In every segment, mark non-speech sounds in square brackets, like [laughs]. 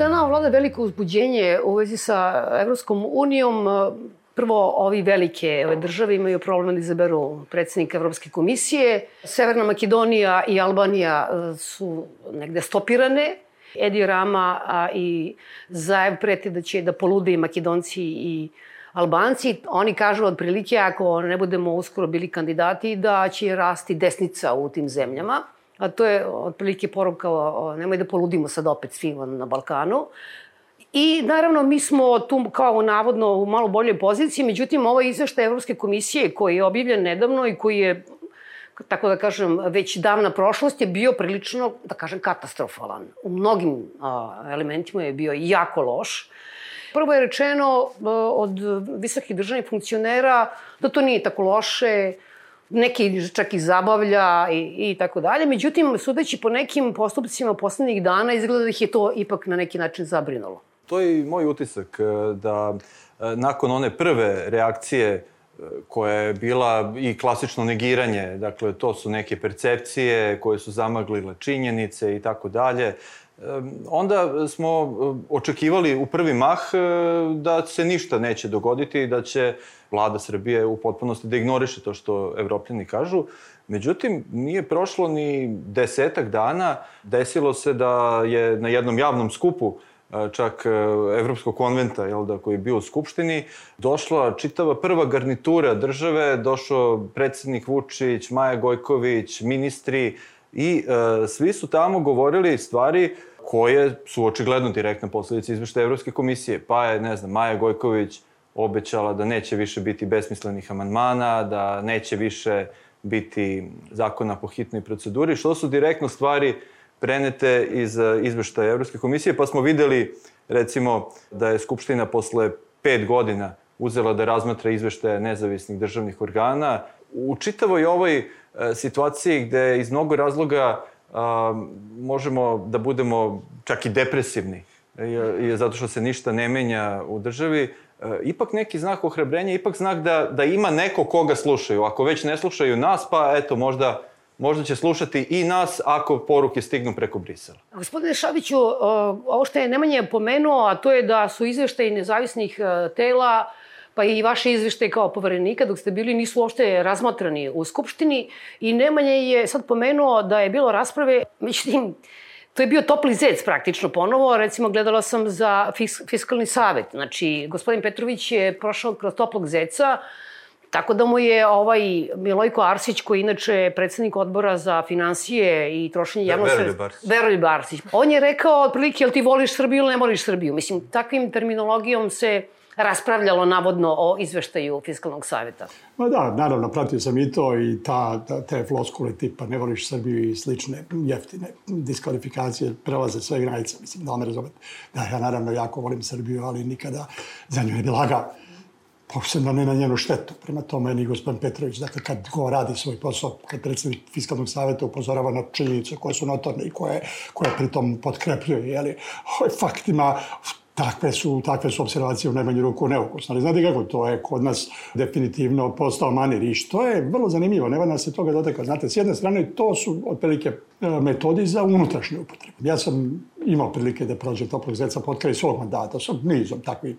Dana vlada veliko uzbuđenje u vezi sa Evropskom unijom. Prvo, ovi velike ove države imaju problem da izaberu predsednika Evropske komisije. Severna Makedonija i Albanija e, su negde stopirane. Edi Rama a, i Zaev prete da će da polude i Makedonci i Albanci. Oni kažu otprilike ako ne budemo uskoro bili kandidati da će rasti desnica u tim zemljama a to je otprilike poruka o, nemoj da poludimo sad opet svi na Balkanu. I naravno mi smo tu kao navodno u malo boljoj poziciji, međutim ovo izveštaj Evropske komisije koji je objavljen nedavno i koji je tako da kažem, već davna prošlost je bio prilično, da kažem, katastrofalan. U mnogim a, elementima je bio jako loš. Prvo je rečeno a, od visokih državnih funkcionera da to nije tako loše, neki čak i zabavlja i, i tako dalje. Međutim, sudeći po nekim postupcima poslednjih dana, izgleda da ih je to ipak na neki način zabrinulo. To je i moj utisak, e, da e, nakon one prve reakcije e, koja je bila i klasično negiranje, dakle to su neke percepcije koje su zamaglile činjenice i tako dalje, onda smo očekivali u prvi mah da se ništa neće dogoditi, da će vlada Srbije u potpunosti da ignoriše to što evropljani kažu. Međutim, nije prošlo ni desetak dana, desilo se da je na jednom javnom skupu e, čak e, Evropskog konventa, jel da, koji je bio u Skupštini, došla čitava prva garnitura države, došao predsednik Vučić, Maja Gojković, ministri i e, svi su tamo govorili stvari koje su očigledno direktna posledica izveštaja Evropske komisije. Pa je, ne znam, Maja Gojković obećala da neće više biti besmislenih amandmana, da neće više biti zakona po hitnoj proceduri, što su direktno stvari prenete iz eh, izveštaja Evropske komisije, pa smo videli recimo da je Skupština posle pet godina uzela da razmatra izveštaje nezavisnih državnih organa. U čitavoj ovoj eh, situaciji gde iz mnogo razloga a, možemo da budemo čak i depresivni, je, je zato što se ništa ne menja u državi, E, ipak neki znak ohrabrenja, ipak znak da, da ima neko koga slušaju. Ako već ne slušaju nas, pa eto, možda možda će slušati i nas ako poruke stignu preko Brisela. Gospodine Šabiću, ovo što je Nemanja pomenuo, a to je da su izveštaji nezavisnih e, tela, pa i vaše izveštaje kao poverenika dok ste bili nisu uopšte razmatrani u Skupštini i Nemanja je sad pomenuo da je bilo rasprave, [laughs] međutim, To je bio topli zec praktično ponovo. Recimo, gledala sam za fisk, fiskalni savet. Znači, gospodin Petrović je prošao kroz toplog zeca, Tako da mu je ovaj Milojko Arsić, koji inače je predsednik odbora za financije i trošenje javnog sredstva... Veroljub Arsić. On je rekao, otprilike, jel ti voliš Srbiju ili ne voliš Srbiju? Mislim, takvim terminologijom se raspravljalo navodno o izveštaju Fiskalnog saveta. Ma da, naravno, pratio sam i to i ta, te floskule tipa ne voliš Srbiju i slične jeftine diskvalifikacije prelaze sve granice, mislim, da me razumete. Da, ja naravno jako volim Srbiju, ali nikada za nju ne bi lagao posebno ne na njenu štetu. Prema tome ni gospodin Petrović, dakle, kad go radi svoj posao, kad predsednik Fiskalnog saveta upozorava na činjenice koje su notorne i koje, koje pritom potkrepljuje, jeli, ovaj faktima, takve su, takve su observacije u najmanju ruku neukusne. Ali znate kako, to je kod nas definitivno postao manir i što je vrlo zanimljivo, ne vada se toga dotakao. Znate, s jedne strane, to su otprilike e, metodi za unutrašnju upotrebu. Ja sam imao prilike da prođem toplog zeca pod kraj svog mandata sa nizom takvih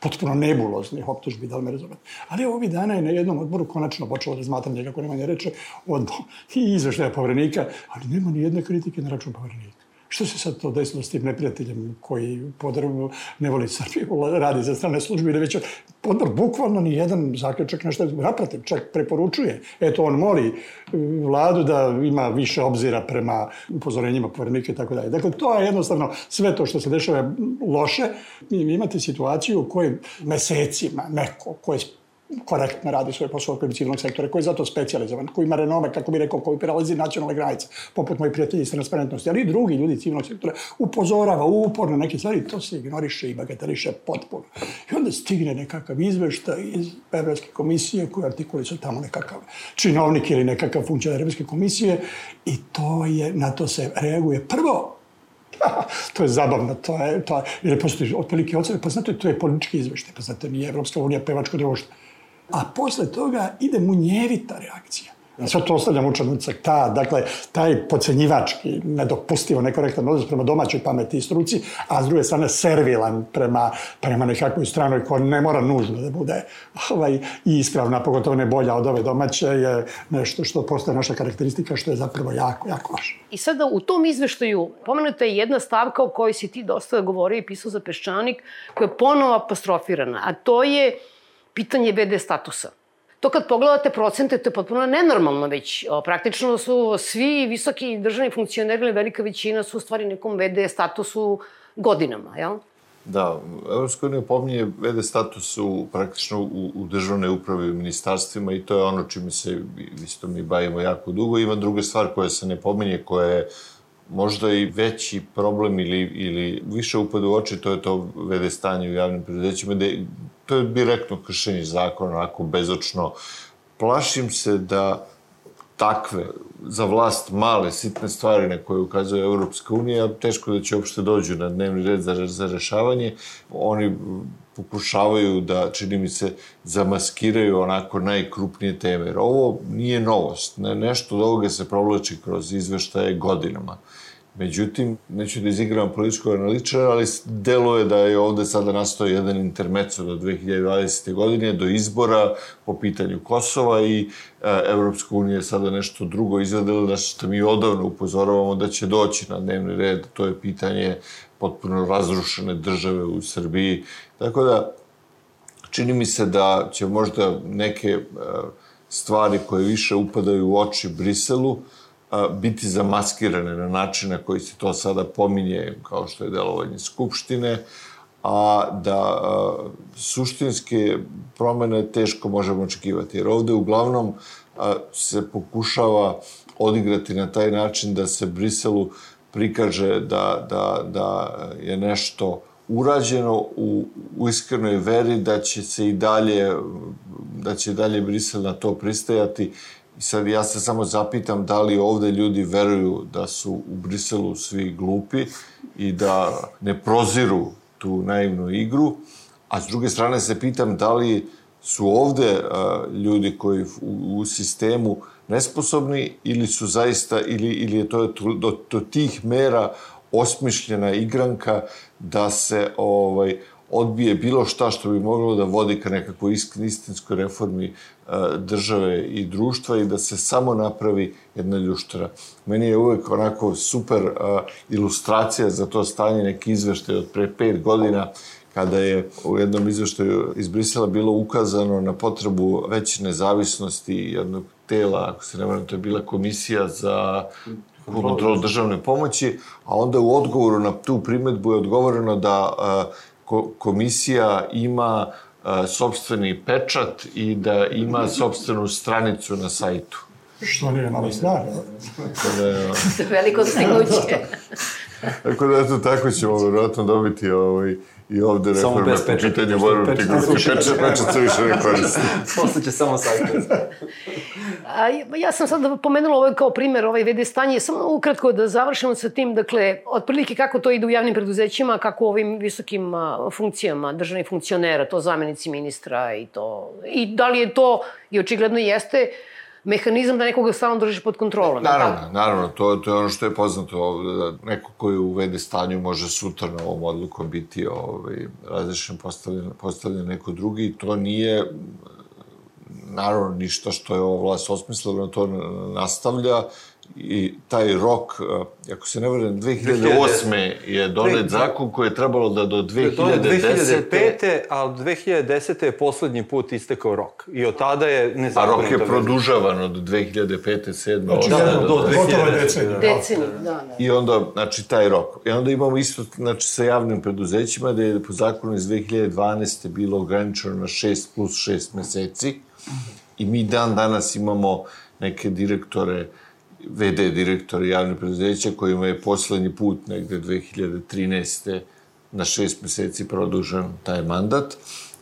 potpuno nebuloznih optužbi, da li me razumete. Ali ovih dana je na jednom odboru konačno počelo razmatranje, kako nema ne reče, od i [laughs] izveštaja povrenika, ali nema ni jedne kritike na račun povrenika. Što se sad to desilo s tim neprijateljem koji podrbu ne voli Srbiju, [laughs] radi za strane službe ili već podr, bukvalno ni jedan zaključak nešto naprotiv, čak preporučuje. Eto, on moli uh, vladu da ima više obzira prema upozorenjima poverenika i tako dalje. Dakle, to je jednostavno sve to što se dešava loše. Imate situaciju u kojoj mesecima neko ko je korektno radi svoj posao u civilnog sektora, koji je zato specializovan, koji ima renome, kako bi rekao, koji prelazi nacionalne granice, poput moji prijatelji iz transparentnosti, ali i drugi ljudi civilnog sektora upozorava uporno neke stvari, to se ignoriše i bagateliše potpuno. I onda stigne nekakav izveštaj iz Evropske komisije koji artikuliše tamo nekakav činovnik ili nekakav funkcionar Evropske komisije i to je, na to se reaguje prvo [laughs] to je zabavno, to je, to je, jer postoji otprilike ocene, pa znate, to je politički izveštaj, pa znate, nije Evropska unija pevačko društvo. A posle toga ide munjevita reakcija. Sve to ostavlja mučan ucak. Ta, dakle, taj pocenjivački, nedopustivo, nekorektan odnos prema domaćoj pameti i struci, a s druge strane servilan prema, prema nekakvoj stranoj koja ne mora nužno da bude ovaj, ispravna, pogotovo ne bolja od ove domaće, je nešto što postaje naša karakteristika, što je zapravo jako, jako važno. I sada u tom izveštaju pomenuta je jedna stavka o kojoj si ti dosta govorio i pisao za Peščanik, koja je ponovo apostrofirana, a to je pitanje VD statusa. To kad pogledate procente, to je potpuno nenormalno već. Praktično su svi visoki državni funkcioneri ili velika većina su u stvari nekom VD statusu godinama, jel? Da, Evropska unija pominje VD status u, praktično u, u državnoj upravi u ministarstvima i to je ono čime se isto mi bavimo jako dugo. Ima druga stvar koja se ne pominje, koja je možda i veći problem ili, ili više upad u oči, to je to VD stanje u javnim preduzećima, gde to je direktno kršenje zakona, onako bezočno. Plašim se da takve za vlast male, sitne stvari na koje ukazuje Europska unija, teško da će uopšte dođu na dnevni red za, za rešavanje. Oni pokušavaju da, čini mi se, zamaskiraju onako najkrupnije teme. Jer ovo nije novost. Ne, nešto od ovoga se provlači kroz izveštaje godinama. Međutim, neću da izigram političkog analitičara, ali delo je da je ovde sada nastao jedan intermeco do 2020. godine, do izbora po pitanju Kosova i e, Evropska unija je sada nešto drugo izvedela, da što mi odavno upozoravamo da će doći na dnevni red, to je pitanje potpuno razrušene države u Srbiji. Tako da, čini mi se da će možda neke e, stvari koje više upadaju u oči Briselu, biti zamaskirane na način na koji se to sada pominje, kao što je delovanje Skupštine, a da a, suštinske promene teško možemo očekivati. Jer ovde uglavnom a, se pokušava odigrati na taj način da se Briselu prikaže da, da, da je nešto urađeno u, u iskrenoj veri da će se i dalje da će dalje Brisel na to pristajati I sad ja se samo zapitam da li ovde ljudi veruju da su u Briselu svi glupi i da ne proziru tu naivnu igru, a s druge strane se pitam da li su ovde a, ljudi koji u, u sistemu nesposobni ili su zaista, ili, ili je to do, do tih mera osmišljena igranka da se ovaj, odbije bilo šta što bi moglo da vodi ka nekakvoj istinskoj reformi e, države i društva i da se samo napravi jedna ljuštara. Meni je uvek onako super e, ilustracija za to stanje neki izveštaj od pre pet godina kada je u jednom izveštaju iz Brisela bilo ukazano na potrebu veće nezavisnosti jednog tela, ako se ne vrame, to je bila komisija za kontrolu državne pomoći, a onda u odgovoru na tu primetbu je odgovoreno da uh, komisija ima a, sobstveni pečat i da ima sobstvenu stranicu na sajtu. Što nije malo stvar. Da, Veliko stignuće. [laughs] Tako da, eto, tako ćemo verovatno dobiti ovaj, i ovde reforme po pitanju borbe protiv korupcije. Pečat, pečat se više ne koristi. [laughs] Posle će samo sajt. A, ja sam sad pomenula ovaj kao primer, ovaj VD stanje, samo ukratko da završimo sa tim, dakle, otprilike kako to ide u javnim preduzećima, kako u ovim visokim funkcijama državnih funkcionera, to zamenici ministra i to, i da li je to, i očigledno jeste, mehanizam da nekoga stalno držiš pod kontrolom. Naravno, tako? naravno, to, to je ono što je poznato ovde, da neko koji uvede stanju može sutra na ovom odlukom biti ovaj, različan postavljen, postavljen neko drugi, to nije naravno ništa što je ova vlast osmislila, to nastavlja i taj rok, ako se ne vrem, 2008. je donet zakon koji je trebalo da do 2010. 2005. a 2010. je poslednji put istekao rok. I od tada je nezakonito. A rok je produžavan od 2005. 7. Znači, da, da, do 2010. Deceniju, da, da. I onda, znači, taj rok. I onda imamo isto, znači, sa javnim preduzećima, da je po zakonu iz 2012. bilo ograničeno na 6 plus 6 meseci. I mi dan danas imamo neke direktore VD direktori javnih preduzeća kojima je poslednji put negde 2013. na šest meseci produžen taj mandat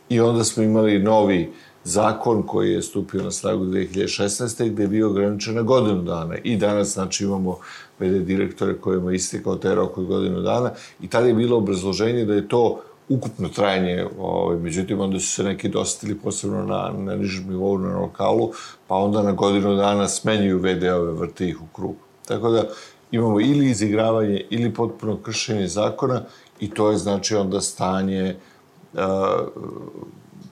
i onda smo imali novi zakon koji je stupio na snagu 2016. gde je bio ograničen na godinu dana i danas znači imamo VD direktore kojima je istekao taj rok od godinu dana i tada je bilo obrazloženje da je to ukupno trajanje, ovaj, međutim onda su se neki dosetili posebno na, na nižem nivou, na lokalu, pa onda na godinu dana smenjuju VD-ove, vrte ih u krug. Tako da imamo ili izigravanje ili potpuno kršenje zakona i to je znači onda stanje uh,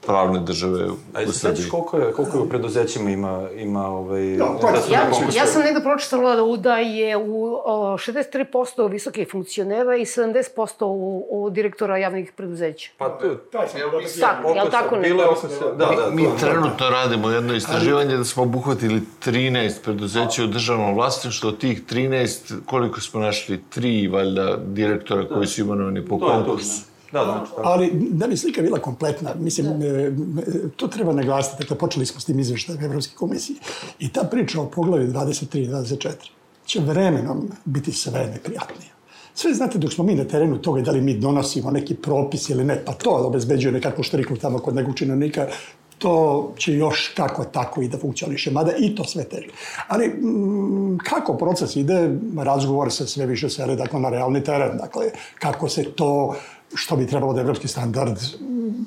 pravne države u Srbiji. A koliko je, koliko je u preduzećima ima, ima ovaj... Da, ja, ja sam negde pročitala da, da je u o, 63% visokih funkcionera i 70% u, u direktora javnih preduzeća. Pa. Taj sam tako, je li tako ne? Bilo oko se, da, da, mi, mi trenutno radimo jedno istraživanje da smo obuhvatili 13 preduzeća u državnom vlasništvu, od tih 13, koliko smo našli? Tri, valjda, direktora koji su imenovani po konkursu. Da, znači, tako. Ali da bi slika bila kompletna, mislim, da. E, to treba naglasiti. Dakle, počeli smo s tim izveštajem Evropske komisije. I ta priča o poglavi 23 i 24 će vremenom biti sve neprijatnija. Sve znate, dok smo mi na terenu toga da li mi donosimo neki propis ili ne, pa to obezbeđuje nekakvu štriku tamo kod nekog činovnika, to će još kako tako i da funkcioniše, mada i to sve teže. Ali m, kako proces ide, razgovor se sve više sere dakle, na realni teren, dakle, kako se to što bi trebalo da evropski standard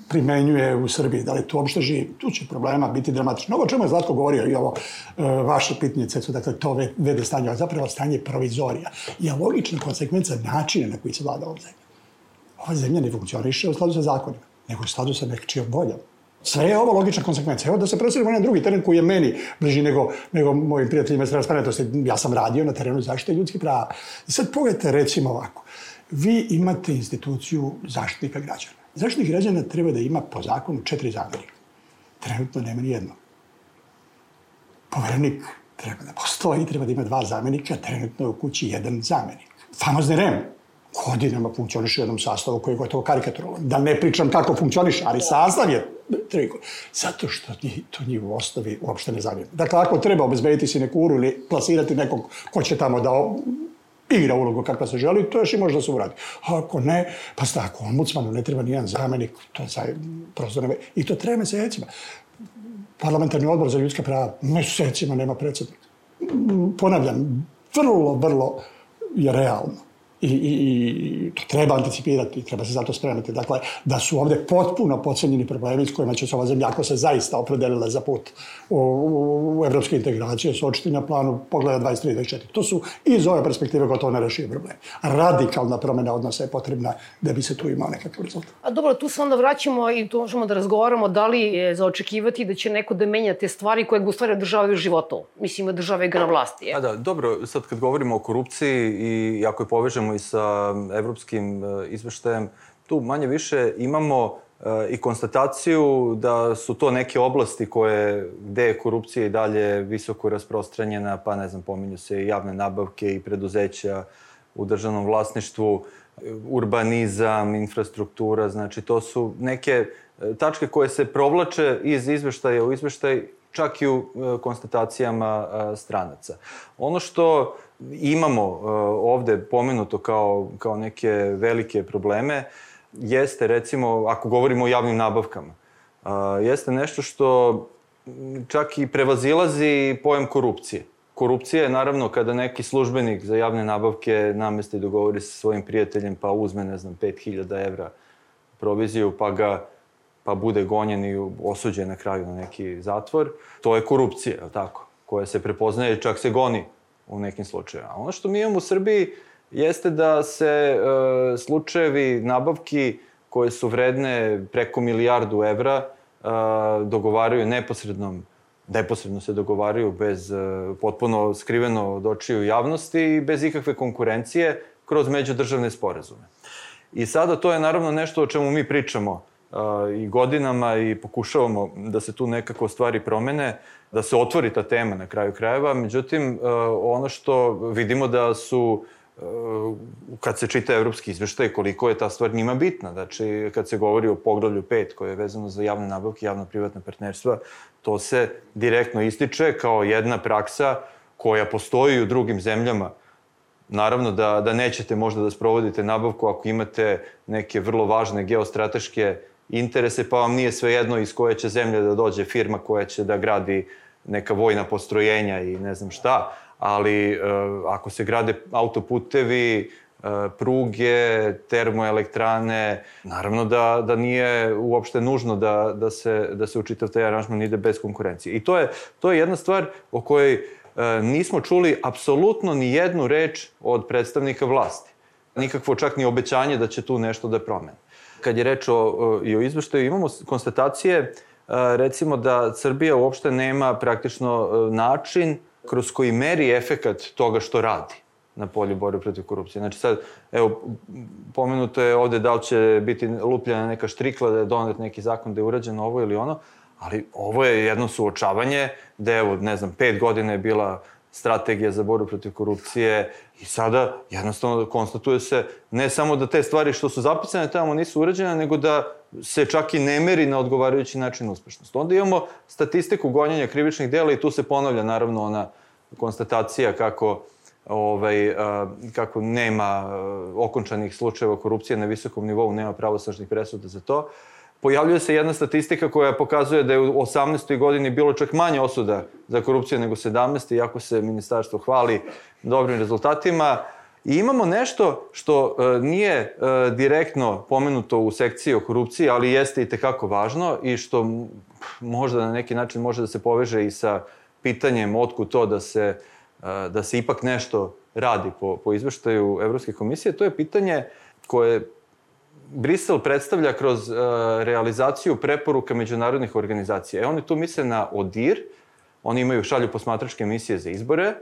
primenjuje u Srbiji, da li tu uopšte živi. Tu će problema biti dramatično. Ovo čemu je Zlatko govorio i ovo e, vaše pitanje, su dakle to vede stanje, a zapravo stanje provizorija je logična konsekvenca načina na koji se vlada ovom zemlja. Ova zemlja ne funkcioniše u skladu sa zakonima, nego u skladu sa nekčijom voljom. Sve je ovo logična konsekvenca. Evo da se preselimo na drugi teren koji je meni bliži nego, nego mojim prijateljima iz transparentnosti. Ja sam radio na terenu zaštite ljudskih prava. I sad pogledajte recimo ovako vi imate instituciju zaštitnika građana. Zaštitnik građana treba da ima po zakonu četiri zamenika. Trenutno nema ni jedno. Poverenik treba da postoji, treba da ima dva zamenika, trenutno je u kući jedan zamenik. Famozni REM, godinama funkcioniše u jednom sastavu koji je gotovo karikaturovan. Da ne pričam kako funkcioniše, ali sastav je triko. Zato što to njih u osnovi uopšte ne zanima. Dakle, ako treba obezbediti sinekuru ili plasirati nekog ko će tamo da igra ulogu kakva se želi, to još i može da se uradi. A ako ne, pa sta, ako ombudsmanu ne treba nijedan zamenik, to je saj, prosto ne... I to treba mesecima. Parlamentarni odbor za ljudska prava mesecima nema predsednika. Ponavljam, vrlo, vrlo je realno i, i, i to treba anticipirati, treba se zato spremati. Dakle, da su ovde potpuno pocenjeni problemi s kojima će se ova zemlja, ako se zaista opredelila za put u, u, u evropske integracije, sočiti na planu pogleda 23-24. To su iz ove perspektive gotovo nerešivi problemi. Radikalna promena odnosa je potrebna da bi se tu imao nekakav rezultat. A dobro, tu se onda vraćamo i tu možemo da razgovaramo da li je za očekivati da će neko da menja te stvari koje ga u stvari održavaju životom. Mislim, država ga na vlasti. Je. A da, dobro, sad kad govorimo o korupciji i ako je povežemo i sa evropskim e, izveštajem, tu manje više imamo e, i konstataciju da su to neke oblasti koje, gde je korupcija i dalje visoko rasprostranjena, pa ne znam, pominju se i javne nabavke i preduzeća u državnom vlasništvu, urbanizam, infrastruktura, znači to su neke e, tačke koje se provlače iz izveštaja u izveštaj, čak i u konstatacijama stranaca. Ono što imamo uh, ovde pomenuto kao, kao neke velike probleme jeste recimo, ako govorimo o javnim nabavkama, uh, jeste nešto što čak i prevazilazi pojem korupcije. Korupcija je naravno kada neki službenik za javne nabavke namesti dogovori sa svojim prijateljem pa uzme, ne znam, 5000 evra proviziju pa ga pa bude gonjen i osuđen na kraju na neki zatvor. To je korupcija, je tako? Koja se prepoznaje i čak se goni u nekim slučajevima. Ono što mi imamo u Srbiji jeste da se e, slučajevi nabavki koje su vredne preko milijardu evra e, dogovaraju neposrednom neposredno se dogovaraju bez e, potpuno skriveno od očiju javnosti i bez ikakve konkurencije kroz međudržavne sporazume. I sada to je naravno nešto o čemu mi pričamo i godinama i pokušavamo da se tu nekako stvari promene, da se otvori ta tema na kraju krajeva. Međutim, ono što vidimo da su kad se čita evropski izveštaj, koliko je ta stvar njima bitna. Znači, kad se govori o poglavlju 5, koje je vezano za javne nabavke, javno-privatne partnerstva, to se direktno ističe kao jedna praksa koja postoji u drugim zemljama. Naravno da, da nećete možda da sprovodite nabavku ako imate neke vrlo važne geostrateške interese, pa vam nije svejedno iz koje će zemlje da dođe firma koja će da gradi neka vojna postrojenja i ne znam šta, ali e, ako se grade autoputevi, pruge, termoelektrane. Naravno da, da nije uopšte nužno da, da, se, da se u čitav taj aranžman ide bez konkurencije. I to je, to je jedna stvar o kojoj nismo čuli apsolutno ni jednu reč od predstavnika vlasti. Nikakvo čak ni obećanje da će tu nešto da promene. Kad je reč o, i o izveštaju, imamo konstatacije recimo da Srbija uopšte nema praktično način kroz koji meri efekat toga što radi na polju borbe protiv korupcije. Znači sad, evo, pomenuto je ovde da li će biti lupljena neka štrikla, da je donet neki zakon da je urađeno ovo ili ono, ali ovo je jedno suočavanje da evo, ne znam, pet godina je bila strategija za borbu protiv korupcije i sada jednostavno konstatuje se ne samo da te stvari što su zapisane tamo nisu urađene, nego da se čak i ne meri na odgovarajući način uspešnost. Onda imamo statistiku gonjenja krivičnih dela i tu se ponavlja naravno ona konstatacija kako ovaj, kako nema okončanih slučajeva korupcije na visokom nivou, nema pravosažnih presuda za to. Pojavljuje se jedna statistika koja pokazuje da je u 18. godini bilo čak manje osuda za korupciju nego 17. iako se ministarstvo hvali dobrim rezultatima. I imamo nešto što e, nije e, direktno pomenuto u sekciji o korupciji, ali jeste i tekako važno i što možda na neki način može da se poveže i sa pitanjem otkud to da se, e, da se ipak nešto radi po, po izveštaju Evropske komisije, to je pitanje koje Brisel predstavlja kroz uh, realizaciju preporuka međunarodnih organizacija. E, oni tu misle na ODIR, oni imaju šalju posmatračke misije za izbore,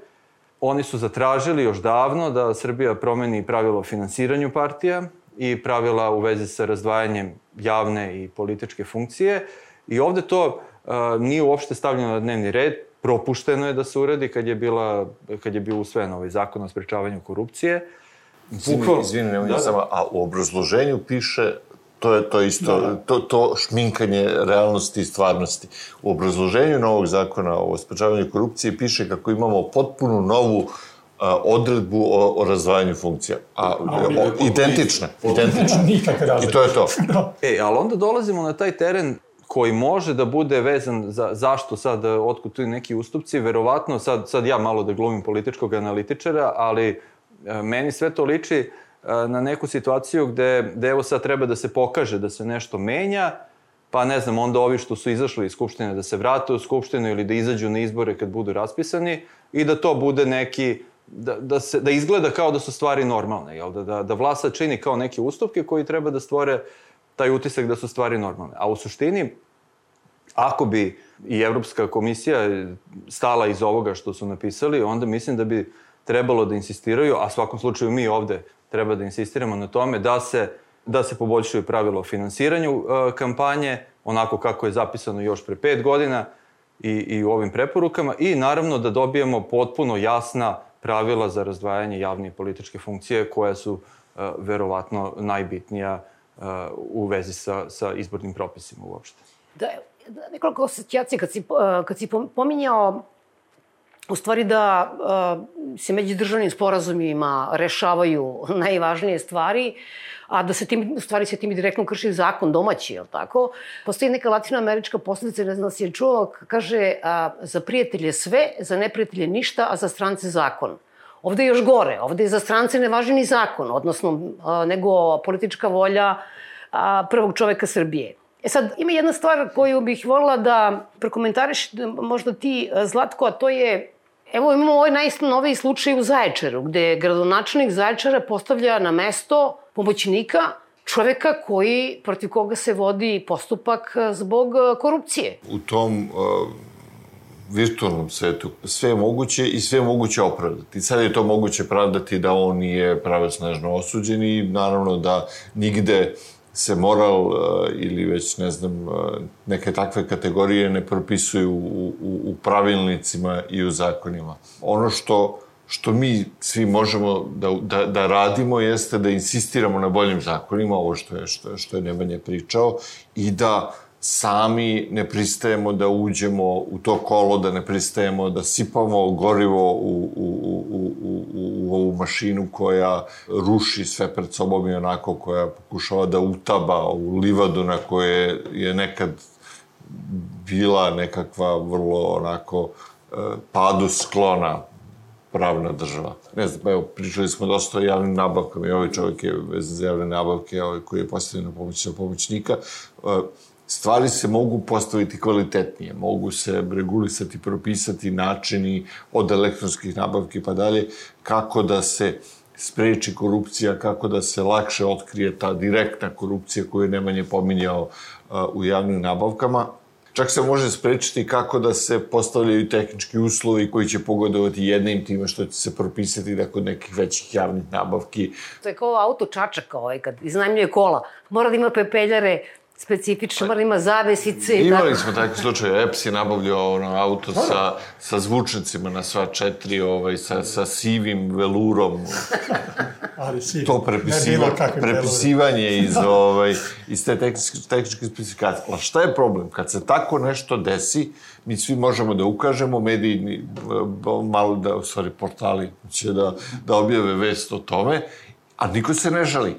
oni su zatražili još davno da Srbija promeni pravila o finansiranju partija i pravila u vezi sa razdvajanjem javne i političke funkcije. I ovde to uh, nije uopšte stavljeno na dnevni red, propušteno je da se uradi kad je, bila, kad je bio usvojen ovaj zakon o sprečavanju korupcije. Bukvalno. Izvini, nemoj da, da. samo, a u obrazloženju piše to je to isto, da, da. To, to šminkanje realnosti i stvarnosti. U obrazloženju novog zakona o sprečavanju korupcije piše kako imamo potpuno novu a, odredbu o, o razdvajanju funkcija. A, a o, identična, identična. [laughs] [laughs] Nikakve razlike. I to je to. da. E, ali onda dolazimo na taj teren koji može da bude vezan za zašto sad, otkud tu neki ustupci, verovatno, sad, sad ja malo da glumim političkog analitičara, ali E, meni sve to liči e, na neku situaciju gde, gde evo sad treba da se pokaže da se nešto menja, pa ne znam, onda ovi što su izašli iz Skupštine da se vrate u Skupštinu ili da izađu na izbore kad budu raspisani i da to bude neki, da, da, se, da izgleda kao da su stvari normalne, jel? Da, da, da vlasa čini kao neke ustupke koji treba da stvore taj utisak da su stvari normalne. A u suštini, ako bi i Evropska komisija stala iz ovoga što su napisali, onda mislim da bi trebalo da insistiraju, a svakom slučaju mi ovde treba da insistiramo na tome da se, da se poboljšaju pravila o finansiranju e, kampanje, onako kako je zapisano još pre pet godina i, i u ovim preporukama i naravno da dobijemo potpuno jasna pravila za razdvajanje javne i političke funkcije koja su e, verovatno najbitnija e, u vezi sa, sa izbornim propisima uopšte. Da, nekoliko asocijacija kad si, e, kad si pominjao u stvari da uh, se međudržavnim sporazumima rešavaju [laughs] najvažnije stvari, a da se tim, u stvari se tim direktno krši zakon domaći, je li tako? Postoji neka latinoamerička posljedica, ne znam da si je čuo, kaže a, za prijatelje sve, za neprijatelje ništa, a za strance zakon. Ovde je još gore, ovde je za strance ne važi ni zakon, odnosno a, nego politička volja a, prvog čoveka Srbije. E sad, ima jedna stvar koju bih volila da prokomentariš možda ti, Zlatko, a to je Evo imamo ovaj najnoviji slučaj u Zaječaru, gde gradonačelnik Zaječara postavlja na mesto pomoćnika čoveka koji, protiv koga se vodi postupak zbog korupcije. U tom uh, virtualnom svetu sve je moguće i sve je moguće opravdati. Sad je to moguće pravdati da on nije pravosnažno osuđen i naravno da nigde se moral uh, ili već, ne znam, uh, neke takve kategorije ne propisuju u, u, u pravilnicima i u zakonima. Ono što, što mi svi možemo da, da, da radimo jeste da insistiramo na boljim zakonima, ovo što je, što, što je Nemanja pričao, i da sami ne pristajemo da uđemo u to kolo, da ne pristajemo da sipamo gorivo u, u, u, u, u ovu mašinu koja ruši sve pred sobom i onako koja pokušava da utaba u livadu na koje je nekad bila nekakva vrlo onako e, padu sklona pravna država. Ne znam, evo, pričali smo dosta o javnim nabavkama i ovaj čovjek je vezan za javne nabavke ovaj koji je postavljen na pomoć pomoćnika. Stvari se mogu postaviti kvalitetnije, mogu se regulisati, propisati načini od elektronskih nabavki pa dalje, kako da se spreči korupcija, kako da se lakše otkrije ta direktna korupcija koju je Nemanje pominjao u javnim nabavkama. Čak se može sprečiti kako da se postavljaju tehnički uslovi koji će pogodovati jednim time što će se propisati da kod nekih većih javnih nabavki. To je kao auto čačaka ovaj, kad iznajmljuje kola. Mora da ima pepeljare, specifično, da ima zavesice. Imali smo takve slučaje, EPS je nabavljao ono auto sa, sa zvučnicima na sva četiri, ovaj, sa, sa sivim velurom. Ali si, to prepisiva, prepisivanje [laughs] iz, ovaj, iz te tehničke, tehničke specifikacije. Ali šta je problem? Kad se tako nešto desi, mi svi možemo da ukažemo, mediji, malo da, u stvari, portali će da, da objave vest o tome, a niko se ne žali.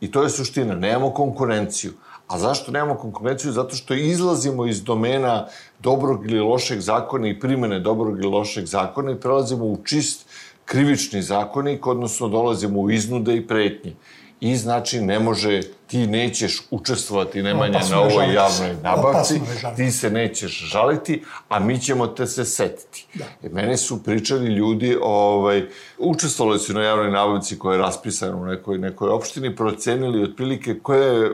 I to je suština, nemamo konkurenciju. A zašto nemamo konkurenciju? Zato što izlazimo iz domena dobrog ili lošeg zakona i primene dobrog ili lošeg zakona i prelazimo u čist krivični zakonik, odnosno dolazimo u iznude i pretnje i znači ne može, ti nećeš učestvovati Nemanja na ovoj javnoj nabavci, ti se nećeš žaliti, a mi ćemo te se setiti. Da. E, mene su pričali ljudi, ovaj, učestvovali su na javnoj nabavci koja je raspisana u nekoj, nekoj opštini, procenili otprilike koja je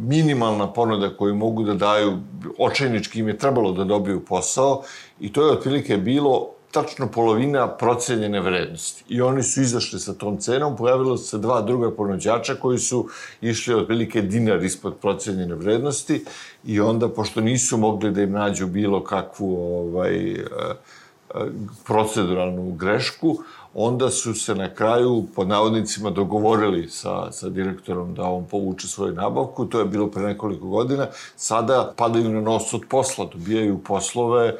minimalna ponuda koju mogu da daju, očajnički im je trebalo da dobiju posao i to je otprilike bilo tačno polovina procenjene vrednosti. I oni su izašli sa tom cenom, pojavilo se dva druga ponuđača koji su išli otprilike dinar ispod procenjene vrednosti i onda, pošto nisu mogli da im nađu bilo kakvu ovaj, eh, eh, proceduralnu grešku, onda su se na kraju, pod navodnicima, dogovorili sa, sa direktorom da on povuče svoju nabavku, to je bilo pre nekoliko godina, sada padaju na nos od posla, dobijaju poslove,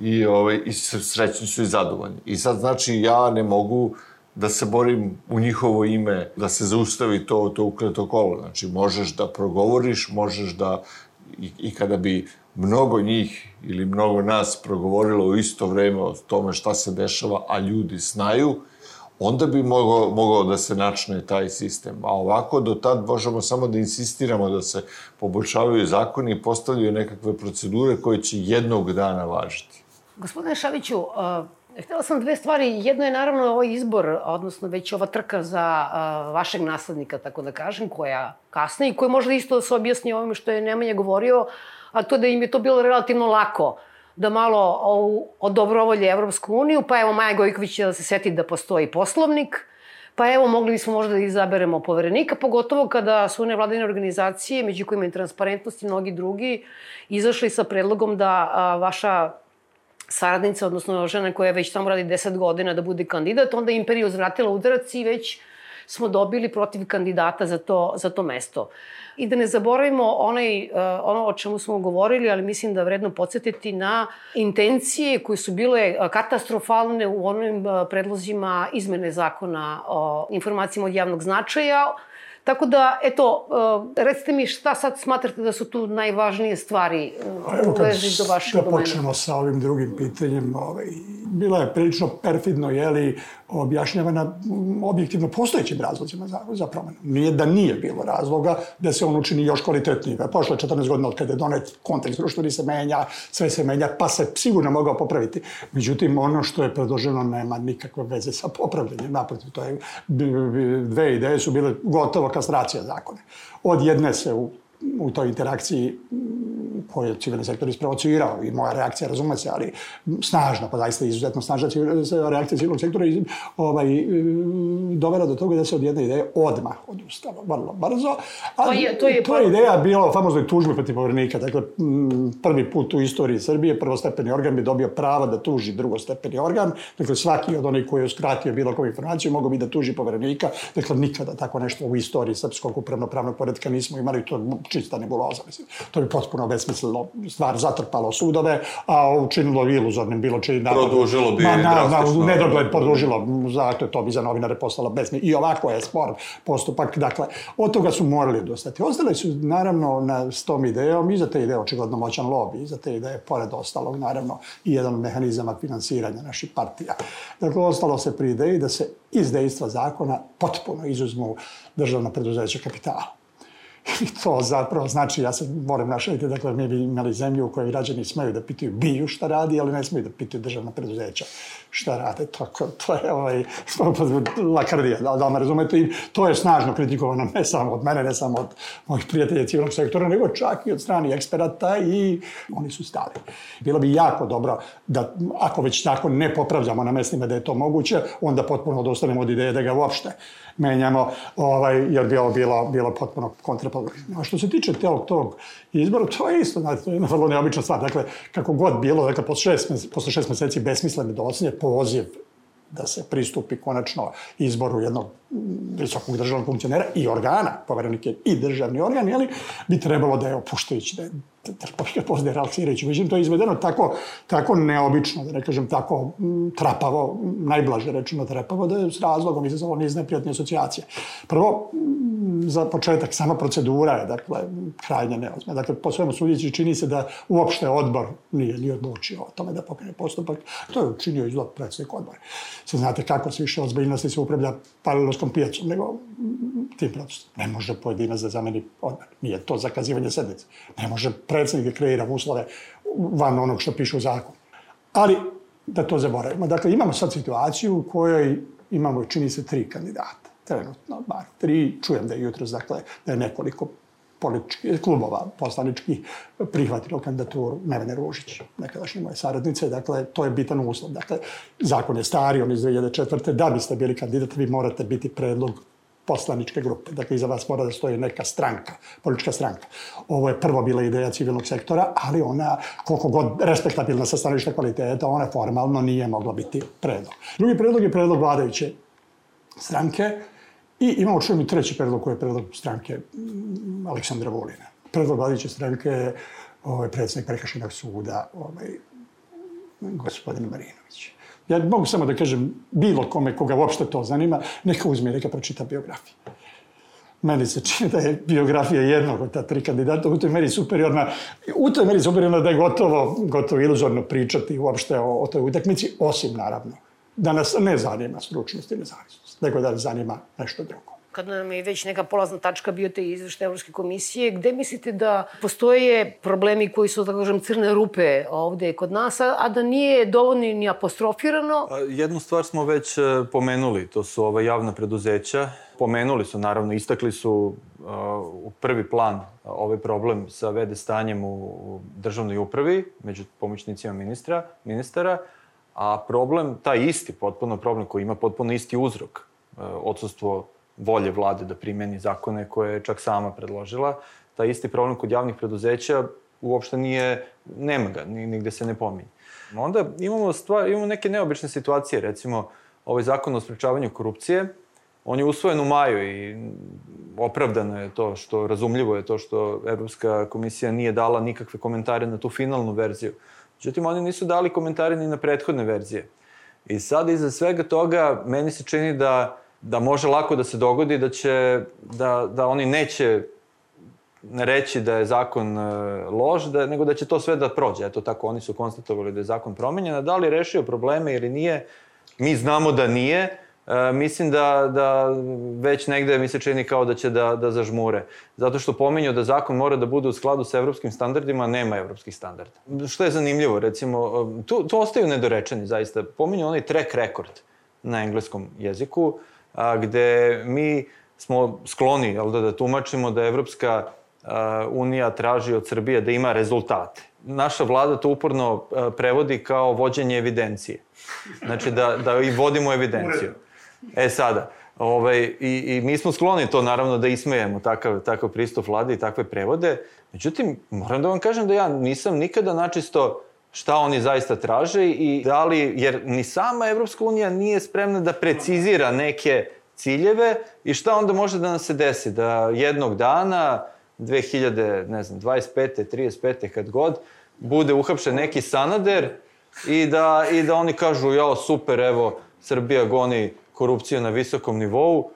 i, ovaj, i srećni su i zadovoljni. I sad, znači, ja ne mogu da se borim u njihovo ime, da se zaustavi to, to ukleto kolo. Znači, možeš da progovoriš, možeš da, i, i kada bi mnogo njih ili mnogo nas progovorilo u isto vreme o tome šta se dešava, a ljudi znaju, onda bi mogao, mogao da se načne taj sistem. A ovako, do tad možemo samo da insistiramo da se poboljšavaju zakoni i postavljaju nekakve procedure koje će jednog dana važiti. Gospodine Šaviću, uh, htela sam dve stvari. Jedno je naravno ovaj izbor, odnosno već ova trka za uh, vašeg naslednika, tako da kažem, koja kasne i koja možda isto da se objasni ovome što je Nemanja govorio, a to da im je to bilo relativno lako da malo odobrovolje Evropsku uniju, pa evo Maja Gojković će da se seti da postoji poslovnik, pa evo mogli bismo možda da izaberemo poverenika, pogotovo kada su nevladine organizacije, među kojima je transparentnost i mnogi drugi, izašli sa predlogom da a, vaša saradnica, odnosno žena koja već tamo radi 10 godina da bude kandidat, onda Imperija uzvratila udarac i već smo dobili protiv kandidata za to, za to mesto. I da ne zaboravimo onaj, uh, ono o čemu smo govorili, ali mislim da vredno podsjetiti na intencije koje su bile uh, katastrofalne u onim uh, predlozima izmene zakona o informacijama od javnog značaja, Tako da, eto, uh, recite mi šta sad smatrate da su tu najvažnije stvari uh, u vezi do vašeg domena? Evo kad počnemo sa ovim drugim pitanjem, ovaj, bila je prilično perfidno, jeli, objašnjavana objektivno postojećim razlozima za, za promenu. Nije da nije bilo razloga da se on učini još kvalitetniji. Pošlo je 14 godina od kada je donet, kontekst društveni se menja, sve se menja, pa se sigurno mogao popraviti. Međutim, ono što je predloženo nema nikakve veze sa popravljanjem. Naprotiv, to je, dve ideje su bile gotovo kastracija zakona. Od jedne se u u toj interakciji koju je civilni sektor isprovocirao i moja reakcija, razume se, ali snažna, pa zaista izuzetno snažna reakcija civilnog sektora i ovaj, dovela do toga da se od jedne ideje odmah odustalo, vrlo brzo. Ali to je, to je, to je ideja bila o famoznoj tužbi protiv povjerenika. Dakle, prvi put u istoriji Srbije prvostepeni organ bi dobio pravo da tuži drugostepeni organ. Dakle, svaki od onih koji je uskratio bilo koju informaciju mogu bi da tuži povjerenika. Dakle, nikada tako nešto u istoriji srpskog upravno-pravnog poredka nismo imali. To čista nebuloza, mislim. To bi potpuno bez obesmislilo stvar, zatrpalo sudove, a učinilo iluzornim bilo čiji napad. Produžilo bi na, na, na, nedogled produžilo, zato je to bi za novinare postalo besmisleno. I ovako je spor postupak, dakle, od toga su morali odostati. Ostale su, naravno, na s tom idejom, i za te ideje očigledno moćan lobby, i za te ideje, pored ostalog, naravno, i jedan mehanizama finansiranja naših partija. Dakle, ostalo se pri ideji da se iz dejstva zakona potpuno izuzmu državna preduzeća kapitala. [laughs] I to zapravo znači, ja se moram našaliti, dakle, mi bi imali zemlju u kojoj građani smeju da pitaju biju šta radi, ali ne smeju da pitaju državna preduzeća šta rade. To, to je ovaj, lakardija, da, da me razumete. I to je snažno kritikovano ne samo od mene, ne samo od mojih prijatelja civilnog sektora, nego čak i od strani eksperata i oni su stali. Bilo bi jako dobro da, ako već tako ne popravljamo na mestima da je to moguće, onda potpuno odostanemo od ideje da ga uopšte menjamo, ovaj, jer bi ovo bilo, bilo potpuno kontraproduktivno. A što se tiče tog, tog izbora, to je isto, znači, to je jedna vrlo neobična stvar. Dakle, kako god bilo, dakle, posle šest, posle šest meseci besmislene docinje, poziv da se pristupi konačno izboru jednog visokog državnog funkcionera i organa, poverenike i državni organ, jeli, bi trebalo da je opuštajući, da je trpovika pozde relaksirajući. Međutim, to je izvedeno tako, tako neobično, da ne kažem tako trapavo, najblaže rečeno trapavo, da je s razlogom izazvalo niz neprijatne asocijacije. Prvo, za početak, sama procedura je, dakle, krajnje neozme. Dakle, po svemu sudjeći čini se da uopšte odbor nije ni odlučio o tome da pokrene postupak. To je učinio izlog predsjednik odbora. Sad znate kako se više ozbiljnosti se upravlja paralelskom pijacom, nego tim procesom. Ne može pojedinac da zameni odbor. Nije to zakazivanje sednice. Ne može predsjednik da kreira uslove van onog što piše u zakonu. Ali, da to zaboravimo. Dakle, imamo sad situaciju u kojoj imamo, čini se, tri kandidata. Trenutno, bar tri. Čujem da je jutro, dakle, da je nekoliko političkih klubova poslaničkih prihvatilo kandidaturu Nevene Ružić, nekadašnje moje saradnice. Dakle, to je bitan uslov. Dakle, zakon je stari, on iz 2004. Da biste bili kandidat, vi morate biti predlog poslaničke grupe. Dakle, iza vas mora da stoji neka stranka, politička stranka. Ovo je prvo bila ideja civilnog sektora, ali ona, koliko god respektabilna sa stanovišta kvaliteta, ona formalno nije mogla biti predlog. Drugi predlog je predlog vladajuće stranke i imamo čujem i treći predlog koji je predlog stranke mm, Aleksandra Volina. Predlog vladajuće stranke je ovaj, predsednik Prekašenog suda, ovaj, gospodin Marinović. Ja mogu samo da kažem bilo kome koga uopšte to zanima, neka uzme i neka pročita biografiju. Meni se čini da je biografija jednog od ta tri kandidata u toj meri superiorna, u toj meri superiorna da je gotovo, gotovo iluzorno pričati uopšte o, o toj utakmici, osim naravno da nas ne zanima stručnost i nezavisnost, nego da nas zanima nešto drugo kad nam je već neka polazna tačka bio te izvešte Evropske komisije, gde mislite da postoje problemi koji su, da kažem, crne rupe ovde kod nas, a da nije dovoljno ni apostrofirano? Jednu stvar smo već e, pomenuli, to su ova javna preduzeća. Pomenuli su, naravno, istakli su uh, u prvi plan ovaj problem sa vede stanjem u državnoj upravi, među pomoćnicima ministra, ministara, a problem, taj isti potpuno problem koji ima potpuno isti uzrok, odsustvo volje vlade da primeni zakone koje je čak sama predložila. Taj isti problem kod javnih preduzeća uopšte nije, nema ga, nigde se ne pominje. Onda imamo, stvar, imamo neke neobične situacije, recimo ovaj zakon o sprečavanju korupcije, on je usvojen u maju i opravdano je to što, razumljivo je to što Evropska komisija nije dala nikakve komentare na tu finalnu verziju. Međutim, oni nisu dali komentare ni na prethodne verzije. I sad iza svega toga meni se čini da da može lako da se dogodi da će, da, da oni neće reći da je zakon e, loš, da, nego da će to sve da prođe. Eto tako, oni su konstatovali da je zakon promenjen. Da li je rešio probleme ili nije, mi znamo da nije. E, mislim da, da već negde mi se čini kao da će da, da zažmure. Zato što pominju da zakon mora da bude u skladu sa evropskim standardima, nema evropskih standarda. Što je zanimljivo, recimo, e, tu, tu ostaju nedorečeni zaista. Pominju onaj track record na engleskom jeziku a, gde mi smo skloni jel, da, da tumačimo da Evropska a, unija traži od Srbije da ima rezultate. Naša vlada to uporno a, prevodi kao vođenje evidencije. Znači da, da i vodimo evidenciju. E sada, ovaj, i, i mi smo skloni to naravno da ismejemo takav, takav pristup vlade i takve prevode. Međutim, moram da vam kažem da ja nisam nikada načisto šta oni zaista traže i da li, jer ni sama Evropska unija nije spremna da precizira neke ciljeve i šta onda može da nam se desi, da jednog dana 2000, ne znam, 25. 35. kad god, bude uhapšen neki Sanader i da, i da oni kažu, jao, super, evo, Srbija goni korupciju na visokom nivou,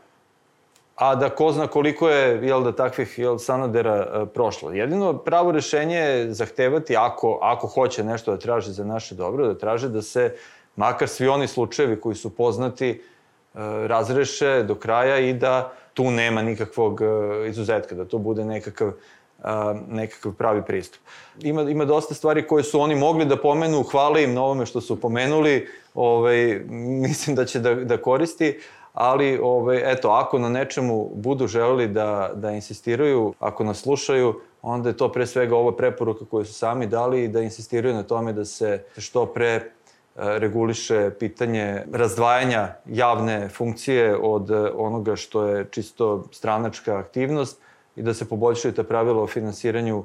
a da ko zna koliko je jel da takvih jel sanadera e, prošlo. Jedino pravo rešenje je zahtevati ako ako hoće nešto da traži za naše dobro, da traže da se makar svi oni slučajevi koji su poznati e, razreše do kraja i da tu nema nikakvog e, izuzetka, da to bude nekakav nekakav pravi pristup. Ima, ima dosta stvari koje su oni mogli da pomenu, hvala im na ovome što su pomenuli, ovaj, mislim da će da, da koristi, ali ovaj, eto, ako na nečemu budu želeli da, da insistiraju, ako nas slušaju, onda je to pre svega ova preporuka koju su sami dali i da insistiraju na tome da se što pre e, reguliše pitanje razdvajanja javne funkcije od e, onoga što je čisto stranačka aktivnost i da se poboljšaju ta pravila o finansiranju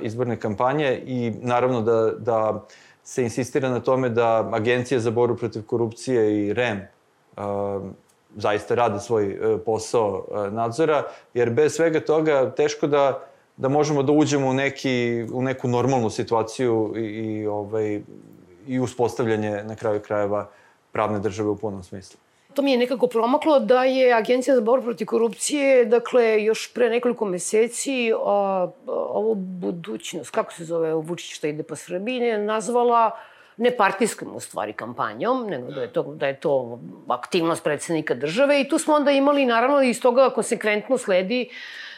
izborne kampanje i naravno da, da se insistira na tome da Agencija za boru protiv korupcije i REM zaista rade svoj e, posao e, nadzora, jer bez svega toga teško da, da možemo da uđemo u, neki, u neku normalnu situaciju i, i, ovaj, i uspostavljanje na kraju krajeva pravne države u punom smislu. To mi je nekako promaklo da je Agencija za borbu protiv korupcije, dakle, još pre nekoliko meseci a, ovo budućnost, kako se zove Vučić što ide po Srbiji, nazvala nepartijskom u stvari kampanjom, nego da je to, da je to aktivnost predsednika države i tu smo onda imali naravno iz toga konsekventno sledi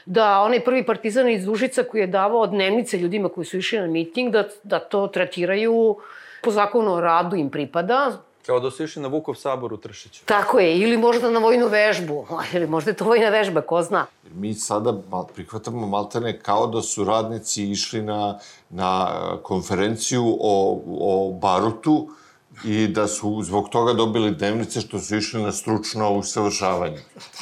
da onaj prvi partizan iz Dužica koji je davao dnevnice ljudima koji su išli na miting, da, da to tretiraju po zakonu o radu im pripada, Kao da su išli na Vukov sabor u Tršiću. Tako je, ili možda na vojnu vežbu, [laughs] ili možda je to vojna vežba, ko zna. Mi sada prihvatamo maltene kao da su radnici išli na, na konferenciju o, o barutu, i da su zbog toga dobili dnevnice što su išli na stručno usavršavanje.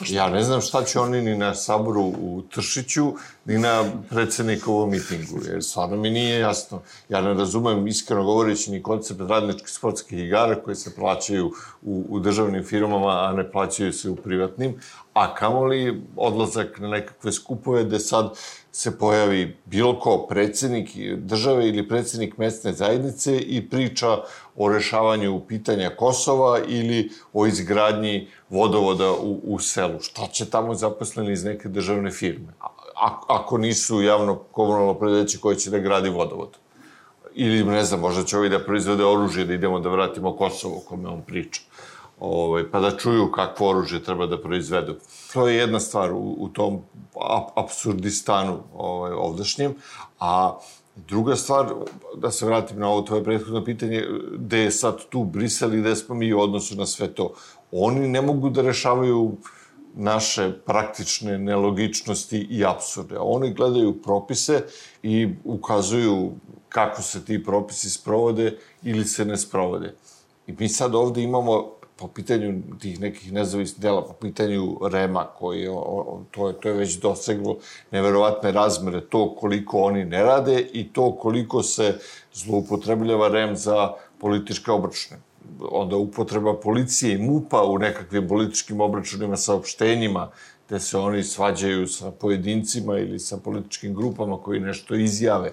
Ja ne znam šta će oni ni na saboru u Tršiću, ni na predsednikovom mitingu, jer stvarno mi nije jasno. Ja ne razumem, iskreno govoreći, ni koncept radničkih sportskih igara koje se plaćaju u, u državnim firmama, a ne plaćaju se u privatnim, a kamoli odlazak na nekakve skupove gde sad se pojavi bilo ko, predsednik države ili predsednik mesne zajednice i priča o rešavanju pitanja Kosova ili o izgradnji vodovoda u, u selu. Šta će tamo zaposleni iz neke državne firme? A, ako nisu javno komunalno predeće koje će da gradi vodovod? Ili, ne znam, možda će ovi da proizvode oružje da idemo da vratimo Kosovo, kome on priča ovaj, pa da čuju kakvo oružje treba da proizvedu. To je jedna stvar u, u tom absurdistanu ovaj, ovdašnjem, a Druga stvar, da se vratim na ovo tvoje prethodno pitanje, gde je sad tu Brisel i gde smo mi u odnosu na sve to. Oni ne mogu da rešavaju naše praktične nelogičnosti i absurde. Oni gledaju propise i ukazuju kako se ti propisi sprovode ili se ne sprovode. I mi sad ovde imamo po pitanju tih nekih nezavisnih dela, po pitanju Rema, koji je, o, to, je, to je već doseglo neverovatne razmere, to koliko oni ne rade i to koliko se zloupotrebljava Rem za političke obračune. Onda upotreba policije i MUPA u nekakvim političkim obračunima, saopštenjima, gde se oni svađaju sa pojedincima ili sa političkim grupama koji nešto izjave.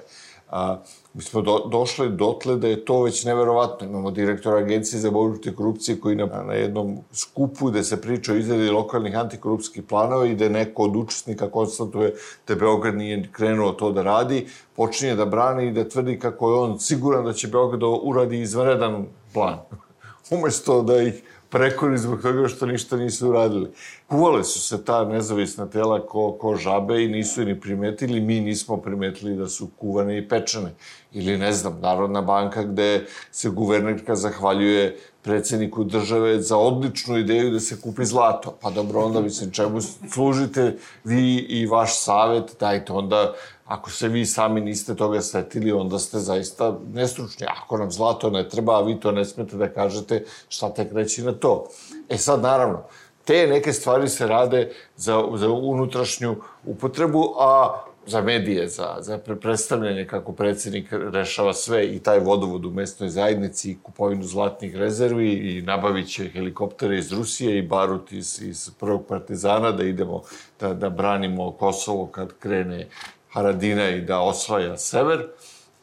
A, mi smo do, došli dotle da je to već neverovatno. Imamo direktora Agencije za borbu protiv korupcije koji na, na jednom skupu gde se priča o izradi lokalnih antikorupskih planova i da neko od učesnika konstatuje da Beograd nije krenuo to da radi, počinje da brani i da tvrdi kako je on siguran da će Beograd da uradi izvanredan plan. [laughs] Umesto da ih prekori zbog toga što ništa nisu uradili. Kuvale su se ta nezavisna tela ko, ko žabe i nisu ni primetili, mi nismo primetili da su kuvane i pečene. Ili, ne znam, Narodna banka gde se guvernerka zahvaljuje predsedniku države za odličnu ideju da se kupi zlato. Pa dobro, onda, mislim, čemu služite vi i vaš savet, dajte onda Ako se vi sami niste toga setili, onda ste zaista nestručni. Ako nam zlato ne treba, a vi to ne smete da kažete, šta tek reći na to? E sad, naravno, te neke stvari se rade za, za unutrašnju upotrebu, a za medije, za, za predstavljanje kako predsednik rešava sve i taj vodovod u mesnoj zajednici i kupovinu zlatnih rezervi i nabavit će helikoptere iz Rusije i barut iz, iz prvog partizana da idemo da, da branimo Kosovo kad krene Haradina i da osvaja sever,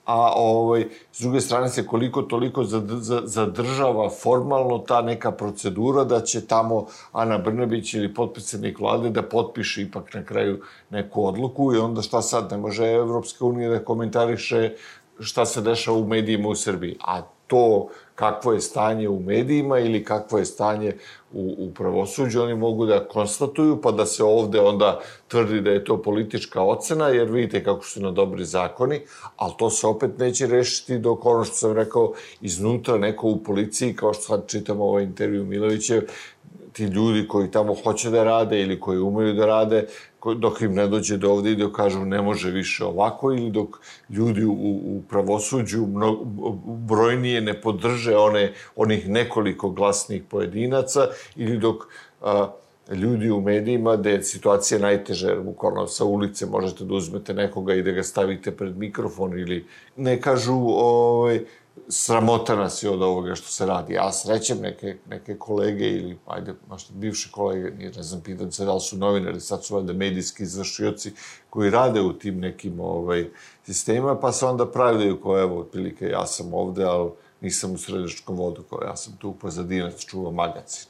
a ovaj, s druge strane se koliko toliko zadržava formalno ta neka procedura da će tamo Ana Brnebić ili potpredsednik vlade da potpiše ipak na kraju neku odluku i onda šta sad, ne može Evropska unija da komentariše šta se dešava u medijima u Srbiji. A to kakvo je stanje u medijima ili kakvo je stanje u, u pravosuđu, oni mogu da konstatuju, pa da se ovde onda tvrdi da je to politička ocena, jer vidite kako su na dobri zakoni, ali to se opet neće rešiti dok ono što sam rekao, iznutra neko u policiji, kao što sad čitamo ovaj intervju Milovićev, ti ljudi koji tamo hoće da rade ili koji umeju da rade, dok im ne dođe do ovde i dok kažu ne može više ovako ili dok ljudi u, u pravosuđu mno, brojnije ne podrže one, onih nekoliko glasnih pojedinaca ili dok a, ljudi u medijima gde je situacija najteža, jer bukvalno sa ulice možete da uzmete nekoga i da ga stavite pred mikrofon ili ne kažu ovaj, sramota nas je od ovoga što se radi. Ja srećem neke, neke kolege ili, ajde, možda bivše kolege, nije, ne znam, pitan se da li su novinari, sad su valjda medijski izvršioci koji rade u tim nekim ovaj, sistemima, pa se onda pravljaju kao, evo, otprilike, ja sam ovde, ali nisam u sredeškom vodu, kao ja sam tu pozadinac, čuvam magacin.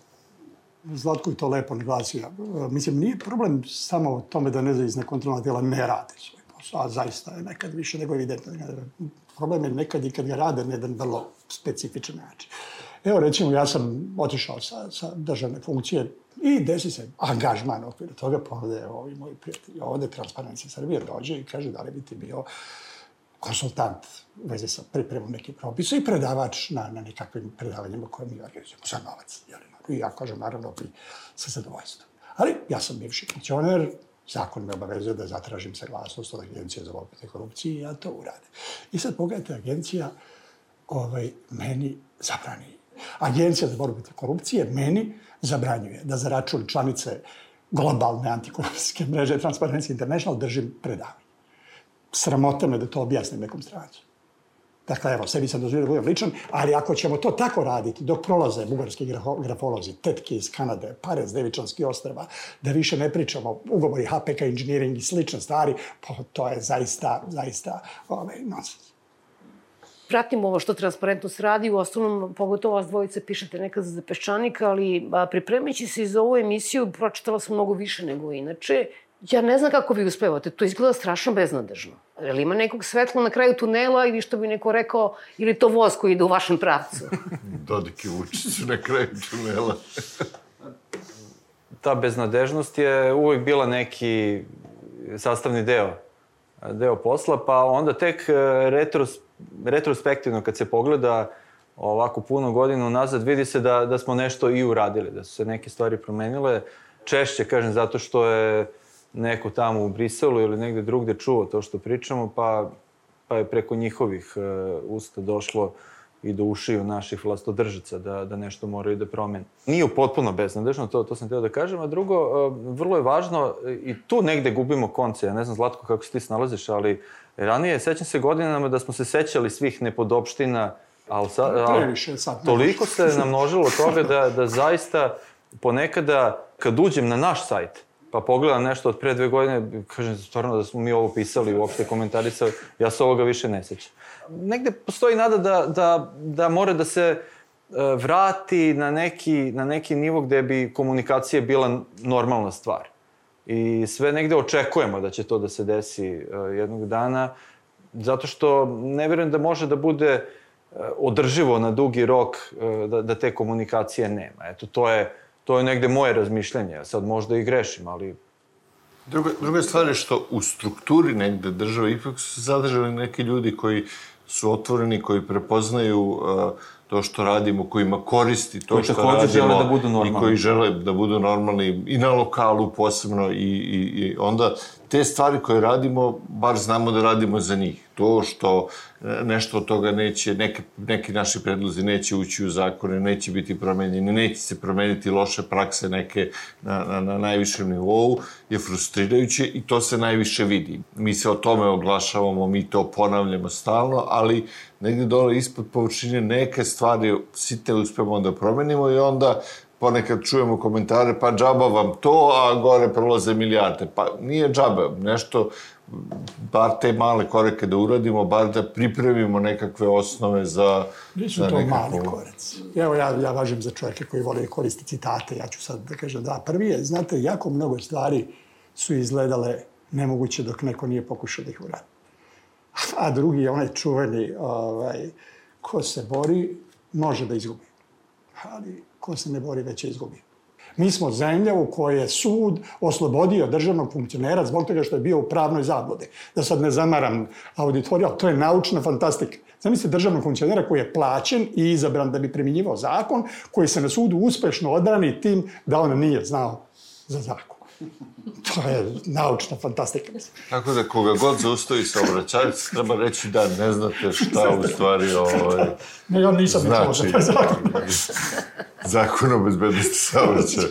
Zlatko je to lepo naglasio. Mislim, nije problem samo tome da nezavisna kontrolna tijela ne rade svoj posao, a zaista je nekad više nego evidentno problem je nekad i kad ga rade na jedan vrlo specifičan način. Evo, recimo, ja sam otišao sa, sa državne funkcije i desi se angažman u okviru toga, pa ovde ovi moji prijatelji, ovde Transparencija Srbije dođe i kaže da li bi ti bio konsultant u vezi sa pripremom nekih propisa i predavač na, na nekakvim predavanjima koje mi organizujemo za novac. I ja kažem, naravno, i sa zadovoljstvom. Ali ja sam bivši funkcioner, zakon me obavezuje da zatražim saglasnost od Agencije za borbu protiv korupcije i ja to uradim. I sad pogledajte, agencija ovaj, meni zabrani. Agencija za borbu protiv korupcije meni zabranjuje da za račun članice globalne antikorupcijske mreže Transparency International držim predavanje. Sramota me da to objasnim nekom strancu. Dakle, evo, sebi sam dozvolio da budem ličan, ali ako ćemo to tako raditi, dok prolaze bugarski grafolozi, tetke iz Kanade, pare s Devičanski ostrava, da više ne pričamo ugovori HPK Engineering i slične stvari, pa to je zaista, zaista ovaj, nonsens. Pratimo ovo što Transparentnost radi, u osnovnom, pogotovo vas dvojice pišete nekad za Peščanik, ali pripremajući se za ovu emisiju, pročitala sam mnogo više nego inače Ja ne znam kako vi uspevate, to izgleda strašno beznadežno. Je li ima nekog svetla na kraju tunela ili što bi neko rekao, ili to voz koji ide u vašem pravcu? [laughs] Dodik i Vučić na kraju tunela. Ta beznadežnost je uvek bila neki sastavni deo deo posla, pa onda tek e, retros, retrospektivno kad se pogleda ovako puno godina nazad, vidi se da, da smo nešto i uradili, da su se neke stvari promenile. Češće, kažem, zato što je neko tamo u Briselu ili negde drugde čuo to što pričamo, pa, pa je preko njihovih uh, usta došlo i do ušiju naših vlastodržaca da, da nešto moraju da promene. Nije potpuno beznadežno, to, to sam teo da kažem, a drugo, uh, vrlo je važno, i tu negde gubimo konce, ja ne znam Zlatko kako se ti snalaziš, ali ranije, sećam se godinama da smo se sećali svih nepodopština, ali sa, al, sad, toliko se namnožilo toga da, da zaista ponekada kad uđem na naš sajt, pa pogledam nešto od pre dve godine, kažem stvarno da smo mi ovo pisali uopšte komentarisali, ja se ovoga više ne sećam. Negde postoji nada da, da, da mora da se e, vrati na neki, na neki nivo gde bi komunikacija bila normalna stvar. I sve negde očekujemo da će to da se desi e, jednog dana, zato što ne verujem da može da bude e, održivo na dugi rok da, da te komunikacije nema. Eto, to je To je negde moje razmišljanje. Sad možda i grešim, ali... Druga, druga stvar je što u strukturi negde države ipak su zadržali neki ljudi koji su otvoreni, koji prepoznaju uh, to što radimo, kojima koristi to koji što radimo. žele da budu normalni. I koji žele da budu normalni i na lokalu posebno i, i, i onda te stvari koje radimo, bar znamo da radimo za njih. To što e, nešto od toga neće, neke, neki naši predlozi neće ući u zakone, neće biti promenjeni, neće se promeniti loše prakse neke na, na, na najvišem nivou, je frustrirajuće i to se najviše vidi. Mi se o tome oglašavamo, mi to ponavljamo stalno, ali negde dole ispod površine neke stvari site uspemo da promenimo i onda ponekad čujemo komentare, pa džaba vam to, a gore prolaze milijarde. Pa nije džaba, nešto bar te male korake da uradimo, bar da pripremimo nekakve osnove za... Nisu za to nekakvu... mali koraci. Evo, ja, ja važem za čovjeke koji vole koristi citate. Ja ću sad da kažem da prvi je, znate, jako mnogo stvari su izgledale nemoguće dok neko nije pokušao da ih uradi. A drugi je onaj čuveni, ovaj, ko se bori, može da izgubi. Ali ko se ne bori, već je izgubio. Mi smo zemlja u kojoj je sud oslobodio državnog funkcionera zbog toga što je bio u pravnoj zabludi. Da sad ne zamaram auditoriju, ali to je naučna fantastika. Zamislite državnog funkcionera koji je plaćen i izabran da bi primjenjivao zakon, koji se na sudu uspešno odbrani tim da on nije znao za zakon. [laughs] To je naučna fantastika. Tako da koga god zaustavi saobraćajac, treba reći da ne znate šta u stvari [laughs] ovaj, Ne, ja nisam znači znači. za zakon. [laughs] zakon o bezbednosti saobraćaja.